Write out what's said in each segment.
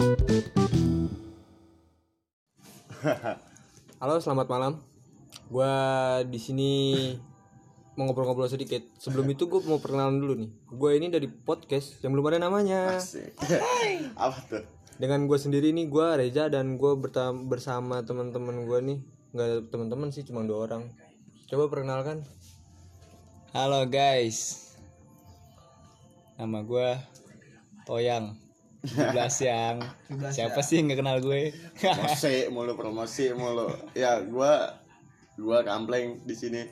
Halo, selamat malam. Gua di sini mau ngobrol-ngobrol sedikit. Sebelum itu gue mau perkenalan dulu nih. Gue ini dari podcast yang belum ada namanya. Asik. Apa tuh? Dengan gue sendiri nih, gue Reza dan gue bersama teman-teman gue nih. Nggak ada teman-teman sih, cuma dua orang. Coba perkenalkan. Halo guys Nama gue Toyang 17 yang Siapa sih yang gak kenal gue Promosi mulu promosi mulu. Ya gua gua kampleng di sini.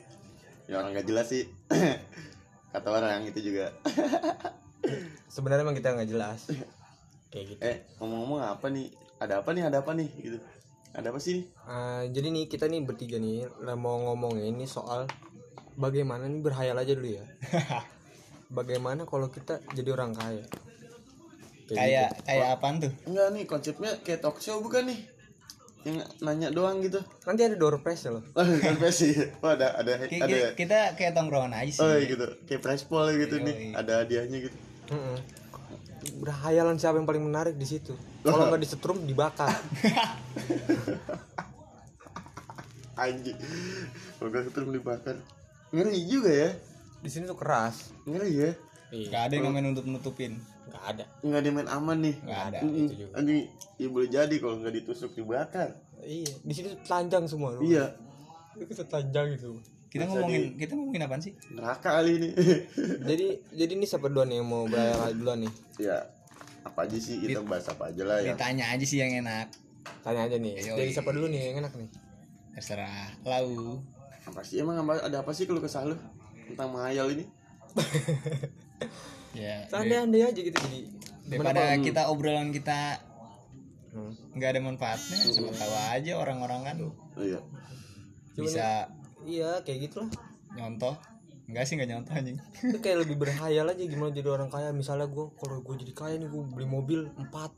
Ya orang gak jelas sih. Kata orang itu juga. Sebenarnya emang kita nggak jelas. Kayak gitu. Eh ngomong-ngomong apa nih? Ada apa nih? Ada apa nih? Gitu. Ada apa sih? Ah, jadi nih kita nih bertiga nih mau ngomongin ini soal bagaimana nih berhayal aja dulu ya. bagaimana kalau kita jadi orang kaya? Kayak kayak apaan tuh Enggak nih konsepnya kayak talk show bukan nih? Yang nanya doang gitu. Nanti ada door prize ya loh. Oh, kan sih. Oh, ada ada Ki- ada. ki- Kita kayak tongkrongan aja sih Oh gitu. Kayak prize pool gitu Yoi. nih. Ada hadiahnya gitu. Mm-mm. Berhayalan siapa yang paling menarik di situ? Kalau nggak disetrum dibakar. Anjing. Kalau gak ketemu dibakar. Ngeri juga ya. Di sini tuh keras. Ngeri ya. Iya. Gak ada yang namanya nutup-nutupin Nggak ada. Nggak ada main aman nih. Gak ada Mm-mm. itu juga. Anjing, ya boleh jadi kalau nggak ditusuk dibakar. Iya. Di sini telanjang semua. Iya, Itu telanjang gitu. Kita Bisa ngomongin Kita ngomongin apaan sih neraka kali ini. jadi jadi ini siapa duluan nih yang mau berhayal duluan nih? ya, apa aja sih kita bahas apa aja lah ya. Ditanya aja sih yang enak Tanya aja nih. Yoi. Jadi siapa dulu nih yang enak nih? Terserah Lau Apa sih emang apa- ada apa sih kalau kesal lu tentang menghayal ini? Ya Andai-andai aja gitu jadi. Daripada kita obrolan kita Hmm. nggak ada manfaatnya Siapa tahu aja orang-orang kan Oh, iya. Bisa Iya kayak gitulah. nyontoh Enggak sih nggak nyontoh anjing Itu kayak lebih berhayal aja gimana jadi orang kaya. Misalnya gue kalau gue jadi kaya nih gue beli mobil empat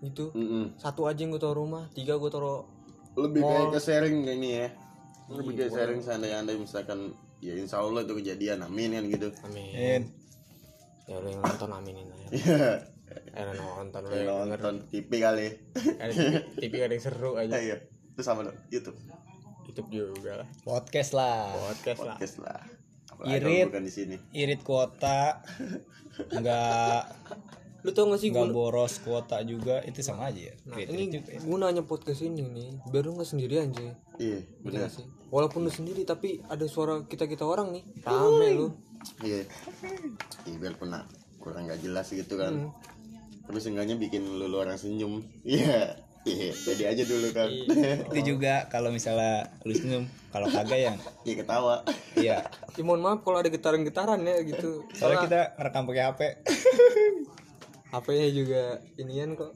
gitu. Mm-mm. Satu aja yang gue taruh rumah, tiga gue taruh Lebih Mall. kayak ke sharing kayak ini ya. Lebih Iya, kayak sharing seandainya misalkan ya insya Allah itu kejadian amin kan gitu. Amin. In. Ya lu yang nonton aminin aja. Iya. Eh nonton Kayak yang nonton TV kali. Ada TV, ada yang seru aja. Iya. Itu sama dong YouTube. YouTube juga lah. Podcast lah Podcast lah. Podcast lah. Apalagi Irit. bukan di sini. Irit kuota Nggak Lu tau gak sih gue nggak boros kuota juga itu sama aja ya Nah Irit- ini irit juga ya. gunanya podcast ini nih Biar lu gak sendirian sih Iya, benar. sih Walaupun lu sendiri tapi ada suara kita-kita orang nih Rame lu Iya. Iya, biarpun nak kurang nggak jelas gitu kan. Hmm. Tapi seenggaknya bikin lu, lu orang senyum. Iya. Iya, pede aja dulu kan. itu juga kalau misalnya lu senyum kalau kagak ya Iya ketawa. iya Ya mohon maaf kalau ada getaran-getaran ya gitu soalnya kita ngerekam pakai HP HP-nya juga inian kok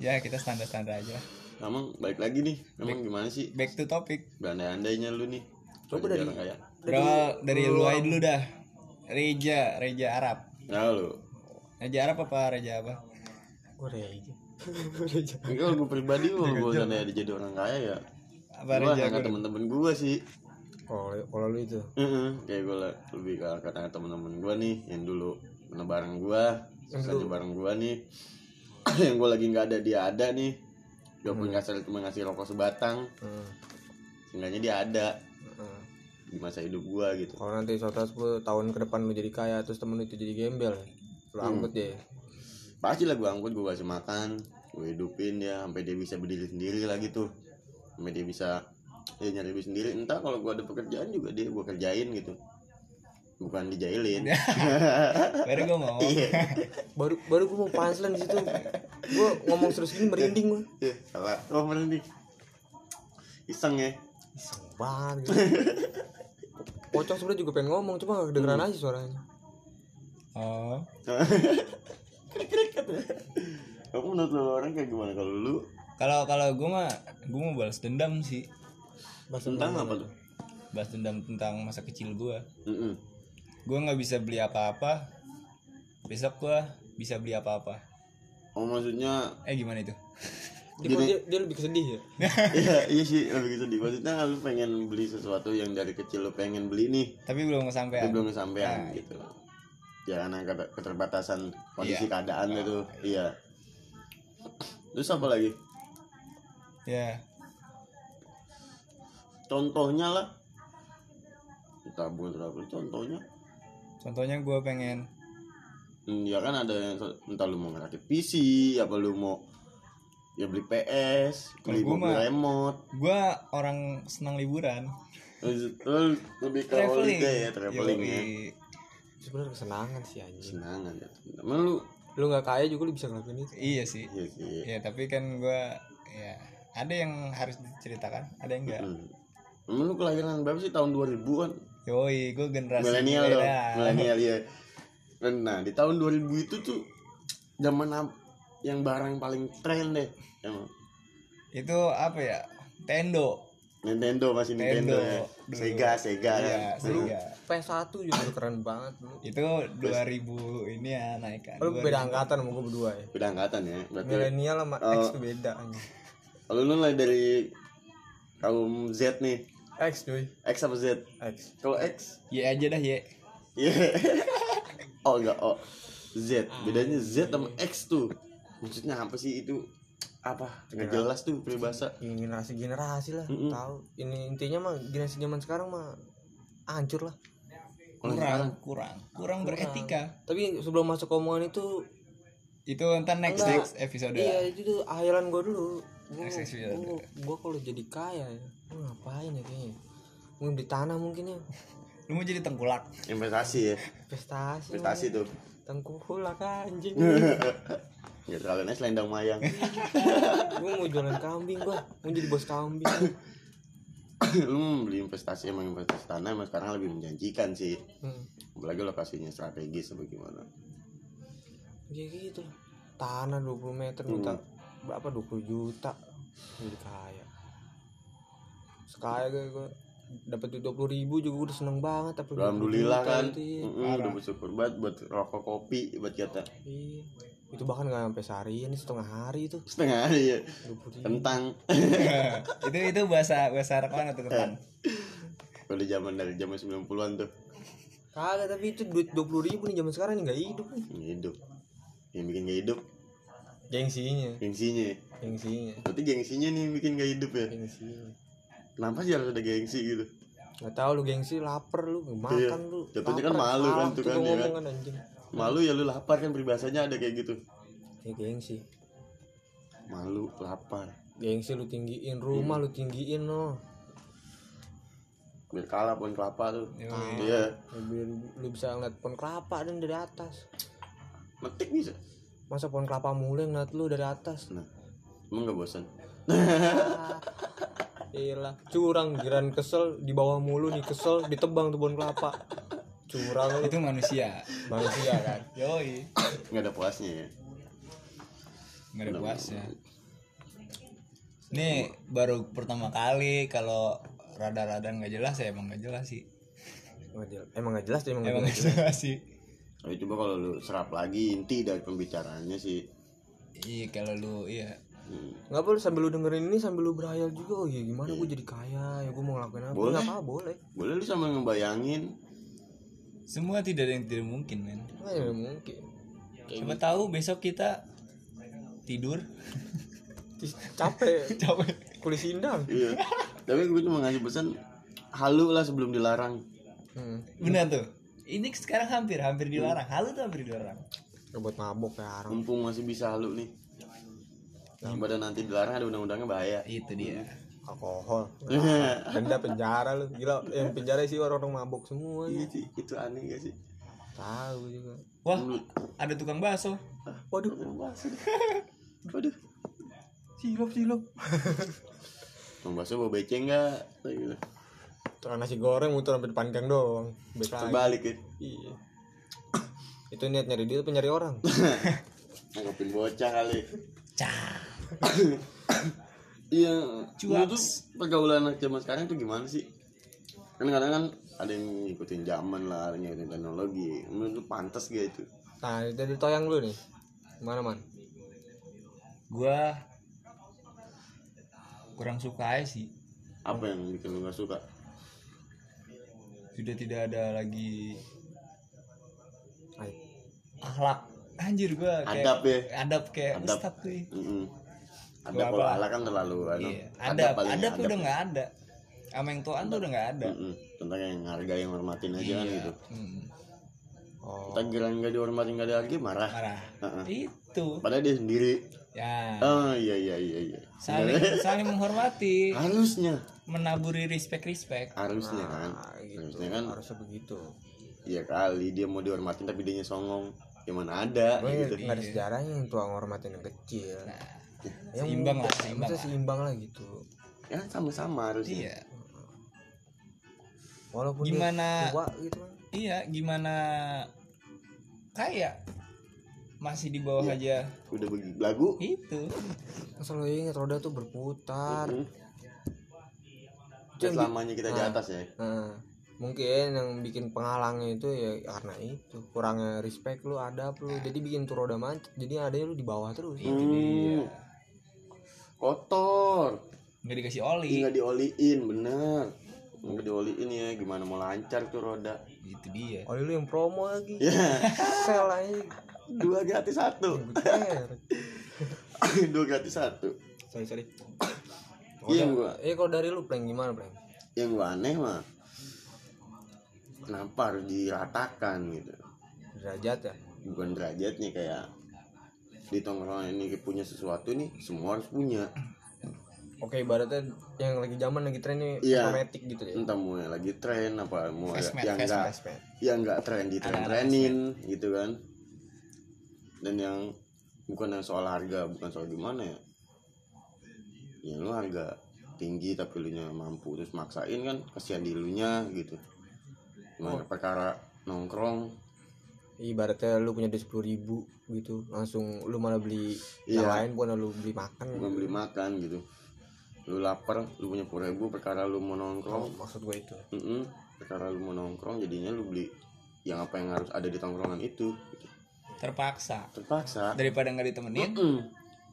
ya kita standar standar aja Emang balik lagi nih. Emang gimana sih? back to topic Berandai-andainya lu nih. Coba Jadi dari- kaya. Berawal dari lu aja dulu dah. Reja Reja Arab. Nah lu. Reja Arab apa Reja apa? Gue aja Ini kalau gue pribadi mau gue seandainya jadi orang kaya ya. apa Gue Reja kata temen-temen gue sih. Kalau kalau lu itu? Heeh, kayak gue lebih ke kata temen-temen gue nih yang dulu pernah bareng gue, susahnya bareng gue nih, yang gue lagi nggak ada dia ada nih, dia pun ngasih cuma ngasih rokok sebatang, hmm. seenggaknya dia ada. Hmm. Di masa hidup gue gitu. Kalau nanti suatu 10 tahun ke depan lu jadi kaya Terus temen lu itu jadi gembel Lu angkut deh Pasti lah gue angkut gue kasih makan, gue hidupin dia sampai dia bisa berdiri sendiri lagi tuh, sampai dia bisa ya nyari duit sendiri. Entah kalau gue ada pekerjaan juga dia gue kerjain gitu, bukan dijailin. baru gue ngomong Iya. Baru baru gue mau punchline di situ Gue ngomong terus gini merinding gue Iya, salah. Oh, mana nih? Iseng ya. Iseng banget gitu. Pocong sebenarnya juga pengen ngomong Cuma gak kedengeran aja suaranya. Oh. Kamu menurut lu orang kayak gimana? Kalau lu? Kalau kalau gue mah gue mau balas dendam sih. Bahas tentang apa tuh? balas dendam tentang masa kecil gue Mm-mm. gue nggak bisa beli apa-apa. Besok gue bisa beli apa-apa. Oh maksudnya eh gimana itu dia, kok dia, dia lebih kesedih ya? Iya iya sih lebih di maksudnya lu pengen beli sesuatu yang dari kecil lu pengen beli nih. Tapi belum tapi kesampaian belum kesampaian gitu. ya karena keterbatasan kondisi Iya. keadaan itu. iya. Terus apa lagi? Ya. Contohnya lah. Tabung tabung contohnya? Contohnya gue pengen Hmm, ya kan ada yang entah lu mau ngerakit PC apa lu mau ya beli PS beli gua mobil mah- remote. gue orang senang liburan. Lu lebih ke traveling. holiday ya traveling ya. Sebenarnya kesenangan sih anjing. Senangan ya. Emang lu lu nggak kaya juga lu bisa ngelakuin itu. Iya sih. Iya sih. Ya tapi kan gue ya ada yang harus diceritakan ada yang enggak Hmm. emang lu kelahiran berapa sih? Tahun 2000 kan yoi gue generasi milenial dong milenial. ya nah di tahun 2000 itu tuh zaman yang barang paling tren deh. Emang. Itu apa ya? Tendo Nintendo masih Nintendo, Nintendo. ya. Dulu. Sega Sega Iya, kan. Sega. PS1 juga keren banget dulu itu 2000 ini ya naik kan. Lu beda angkatan sama gue berdua ya. Beda angkatan ya berarti milenial sama Oh. X tuh beda anjing. kalau lu mulai dari kaum Z nih. X cuy. X apa Z? X. Kalau X? Ya aja dah ya Iya. oh enggak oh. Z. Bedanya Z sama X tuh maksudnya apa sih itu? Apa? Nggak jelas tuh peribahasa. Generasi generasi lah Mm-mm. tahu. Ini intinya mah generasi zaman sekarang mah hancur lah. Kurang sekarang, kurang kurang beretika. Tapi sebelum masuk ke omongan itu itu ntar next Enggak. next episode iya itu tuh akhiran gue dulu. Gue gua kalau jadi kaya ya gua ngapain ya kayaknya? Mungkin di tanah mungkin ya. Lu mau jadi tengkulak? Investasi ya. Investasi. Investasi tuh. Tengkulak anjing nggak terlalu selendang mayang. Gue mau jualan kambing gua. Mau jadi bos kambing. Lu mau beli investasi emang investasi tanah emang sekarang lebih menjanjikan sih. Hmm. apalagi lokasinya strategis apa gimana. Ya gitu. Tanah 20 meter minta berapa? 20 juta. Jadi kaya. Sekaya gue gue dapat duit 20 ribu juga udah seneng banget tapi alhamdulillah kan. iya. Mm-mm, udah bersyukur banget buat rokok kopi buat kita. Iya. Itu bahkan nggak sampai seharian ini setengah hari itu. Setengah hari ya 20 ribu. Kentang itu itu bahasa bahasa Arab mana tuh kan udah zaman dari zaman 90-an tuh. Kagak tapi itu duit 20 ribu nih zaman sekarang nih nggak hidup. Nih hidup. Yang bikin gak hidup. Gengsinya. Gengsinya. Gengsinya. Berarti gengsinya nih yang bikin gak hidup ya? Gengsinya. Kenapa sih harus ada gengsi gitu? Nggak tahu lu gengsi lapar lu makan Iya. lu Jatuhnya kan malu kan tuh kan, ya kan? Malu ya lu lapar kan peribahasanya ada kayak gitu. Ya gengsi. Malu lapar. Gengsi lu tinggiin rumah lu tinggiin no. Biar kalah pohon kelapa tuh. Iya biar lu bisa ngeliat pohon kelapa dan dari atas. Metik bisa? Masa pohon kelapa mulai ngeliat lu dari atas? Nah emang gak bosan? Iya curang giran kesel di bawah mulu nih kesel ditebang tuh pohon kelapa curang itu manusia. Manusia kan? Yoi. Nggak ada puasnya ya? Nggak ada puasnya. nih baru pertama kali kalau rada-rada nggak jelas ya emang nggak jelas sih. Jelas. emang nggak jelas tuh emang emang nggak nggak jelas. sih. Tapi coba kalau lu serap lagi inti dari pembicaraannya sih. Iya kalau lu iya. Hmm. nggak boleh sambil lu dengerin ini sambil lu berhayal juga. Oh ya gimana gue jadi kaya? Ya gue mau ngelakuin apa? Boleh. apa boleh. Boleh lu sama ngebayangin semua tidak ada yang tidak mungkin men. Nggak ya, mungkin. Siapa tahu besok kita tidur. Capek. Capek. Kulit sindang. Iya. Tapi gue cuma ngasih pesan halu lah sebelum dilarang. Hmm. benar tuh. Ini sekarang hampir hampir dilarang. Halu tuh hampir dilarang. Ya, buat mabok kayak arang mumpung masih bisa halu nih. Daripada nanti dilarang ada undang-undangnya bahaya. Itu dia alkohol. Denda penjara lu. Gila yang penjara sih orang-orang mabok semua. Iya ya. sih, itu aneh gak sih? tahu juga. Wah ada tukang bakso. Waduh. Waduh, silop silop Bang Baso bawa beceng gak? Gitu. tukang nasi goreng muter sampai depan gang doang. Balik lagi. Terbalik ya? Iya. Itu niat nyari dia apa nyari orang. Nangkepin bocah kali. Cah Iya tuh pergaulan anak zaman sekarang tuh gimana sih? Kan kadang kan ada yang ngikutin zaman lah, ada yang ngikutin teknologi Menurut lu pantas gak itu? nah dari toyang lu nih gimana man gua kurang suka aja sih Apa yang bikin lu gak suka? sudah tidak ada lagi Ayo. akhlak anjir gua kayak Adab ya? adab kayak Adab. ustad tuh Mm-mm. Ada kalau apa? ala kan terlalu anu, Iya. Ada, paling ada, ya, pun udah nggak ada. Sama yang tuaan tuh udah nggak ada. Mm-mm. tentang yang harga yang hormatin aja kan Iya. gitu Mm. oh kita kira nggak dihormatin nggak dihargai marah Marah. Heeh. Itu. padahal dia sendiri Ya. oh iya iya iya iya Saling saling menghormati, harusnya menaburi respect-respect. harusnya kan nah, gitu harusnya kan harusnya begitu iya kali dia mau dihormatin tapi dia songong gimana ada Gue gitu nggak ada sejarahnya yang tua ngormatin yang kecil Nah, yang seimbang lah, seimbang lah. seimbang lah gitu. Ya sama-sama harusnya. Iya. walaupun Gimana- tua gitu kan. Iya, gimana kayak masih di bawah aja. Udah bagi lagu. Itu. selalu ingat roda tuh berputar. Mm. Itu Ya, yang selamanya kita di Nah. atas ya. Nah, mungkin yang bikin penghalangnya itu ya karena itu. Kurangnya respect lu ada lu. Jadi bikin tuh roda macet jadi adanya lu di bawah terus. Hmm. Kotor. Nggak dikasih oli. nggak dioliin bener. Nggak dioliin ya. Gimana mau lancar tuh roda? Itu dia. oleh lu yang promo lagi. Ya aja. Dua gratis satu. Dua gratis satu. Sorry sorry. Iya, gua. eh kalau dari lu prank gimana prank yang gua aneh mah kenapa harus diratakan gitu? Derajat ya? Bukan derajatnya kayak di tongkrongan ini punya sesuatu nih semua harus punya. Oke ibaratnya yang lagi zaman lagi tren nih Iya. otomatis gitu ya? Entah mau yang lagi tren apa mau ada Fastmat, yang enggak yang enggak tren di tren trenin gitu kan. Dan yang bukan yang soal harga bukan soal gimana ya. Ya lu harga tinggi tapi lu nya mampu terus maksain kan kasihan di lu nya gitu. Gimana perkara nongkrong ibaratnya lu punya duit sepuluh ribu gitu langsung lu malah beli yang Iya. lain bukan lu beli makan bukan beli makan gitu lu lapar lu punya puluh ribu perkara lu mau oh, nongkrong maksud gue itu Mm-mm. perkara lu mau nongkrong jadinya lu beli yang apa yang harus ada di tongkrongan itu gitu. Terpaksa. terpaksa Daripada nggak ditemenin, Mm-mm.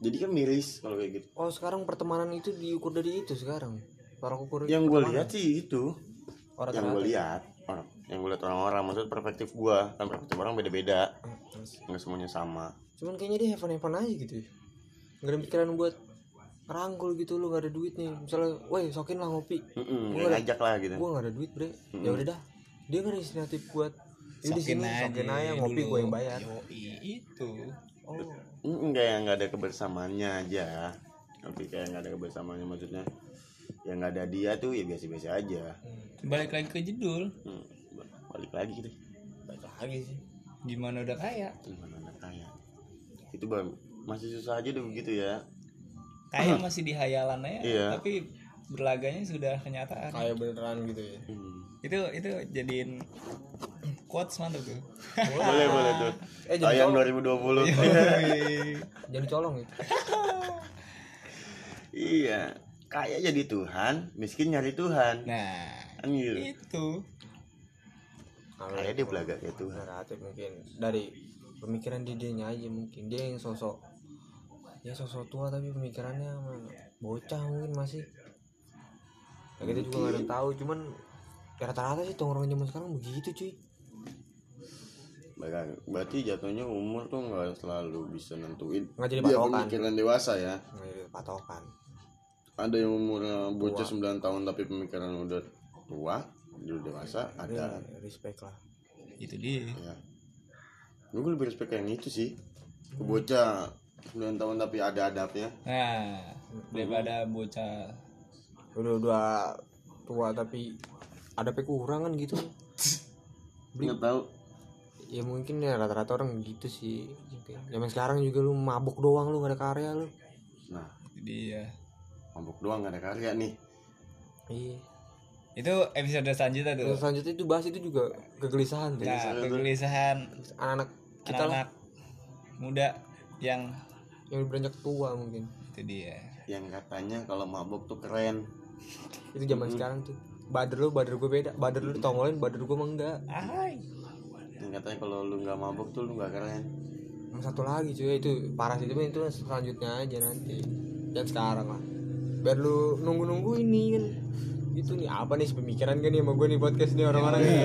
jadi kan miris kalau kayak gitu oh sekarang pertemanan itu diukur dari itu sekarang para ukur yang gue lihat sih itu orang yang gue lihat orang yang gue lihat orang-orang. Maksud perspektif gue kan perspektif orang beda-beda. Nggak semuanya sama. Cuman kayaknya dia have fun aja gitu ya. Nggak ada pikiran buat rangkul gitu lu nggak ada duit nih. Misalnya woi sokin lah ngopi. Mm-mm, Gua ngajak lah gitu. gua nggak ada duit bre. Ya udah dah. Dia nggak ada inisiatif buat ya sokin sini aja. sokin aja ngopi gue yang bayar. Yoi, itu. oh. Enggak yang nggak ada kebersamaannya aja. Tapi kayak nggak ada kebersamaannya maksudnya yang nggak ada dia tuh ya biasa-biasa aja. Balik lagi ke jedul. Hmm, balik lagi gitu baik lagi sih Gimana udah kaya? gimana anak kaya itu bang masih susah aja deh begitu ya Kaya masih di hayalan aja, Iya. tapi berlaganya sudah kenyataan. kayak beneran gitu ya Hmm. Itu itu jadiin quotes mantap tuh. boleh boleh tuh Eh, jadi tayang colong. 2020 jadi colong gitu iya kaya jadi Tuhan miskin nyari Tuhan Nah, kan gitu itu. Kalau kaya dia belaga Tuhan relatif mungkin dari pemikiran di dianya aja mungkin. Dia yang sosok ya sosok tua tapi pemikirannya bocah mungkin masih. Ya kita juga nggak ada tahu cuman ya rata-rata sih tongkrongan zaman sekarang begitu cuy. Berarti jatuhnya umur tuh nggak selalu bisa nentuin. Nggak jadi dia patokan. pemikiran dewasa ya. Nggak ada patokan. Ada yang umurnya bocah 9 tahun tapi pemikiran udah tua dia udah dewasa ya, ada. respect lah. Itu dia. ya gue lebih respect yang itu sih. Ke bocah 9 tahun tapi ada adabnya Nah, daripada bocah udah udah tua tapi ada kekurangan gitu. Nggak tahu. Ya mungkin ya rata-rata orang gitu sih. Zaman sekarang juga lu mabuk doang lu gak ada karya lu. Nah. Itu dia. mabuk doang gak ada karya nih. Iya Itu episode selanjutnya tuh. Terus selanjutnya itu bahas itu juga kegelisahan tuh Nah, kegelisahan. anak-anak kita lah. Anak-anak muda yang yang beranjak tua mungkin. Itu dia. yang katanya kalau mabuk tuh keren. Itu zaman sekarang tuh. Bader lu bader gue beda. Bader lu ditongolin bader gue mah enggak. Ahai. yang katanya kalau lu nggak mabuk tuh lu nggak keren. Sama satu lagi cuy. Itu parah sih. Itu itu selanjutnya aja nanti. Dan sekarang lah. Biar lu nunggu nunggu ini kan itu nih apa nih pemikiran kan nih sama gue nih podcast nih orang-orang nih?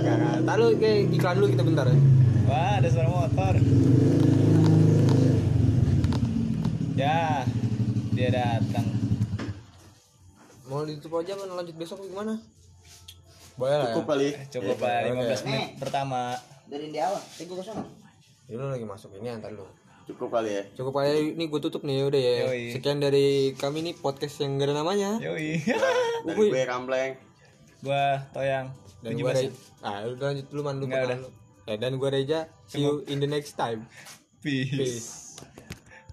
Enggak, Ntar lu kayak iklan dulu kita bentar ya. Wah, ada suara motor. Ya, dia datang. Mau ditutup aja kan lanjut besok gimana? Boleh lah cukup ya kali cukup Iya, lah oke. 15 menit pertama. Dari di awal. Eh gue ke sana. Ya, lu lagi masuk ini antar lu cukup kali ya. Cukup aja ini gue tutup nih udah ya. Yoi. sekian dari kami nih podcast yang gak ada namanya. Yoi. Dari gue rambleng gua toyang. Dan gue. Reja ah udah lanjut dulu man. Lu lu. ya dan gue Reja see you in the next time. Peace. Peace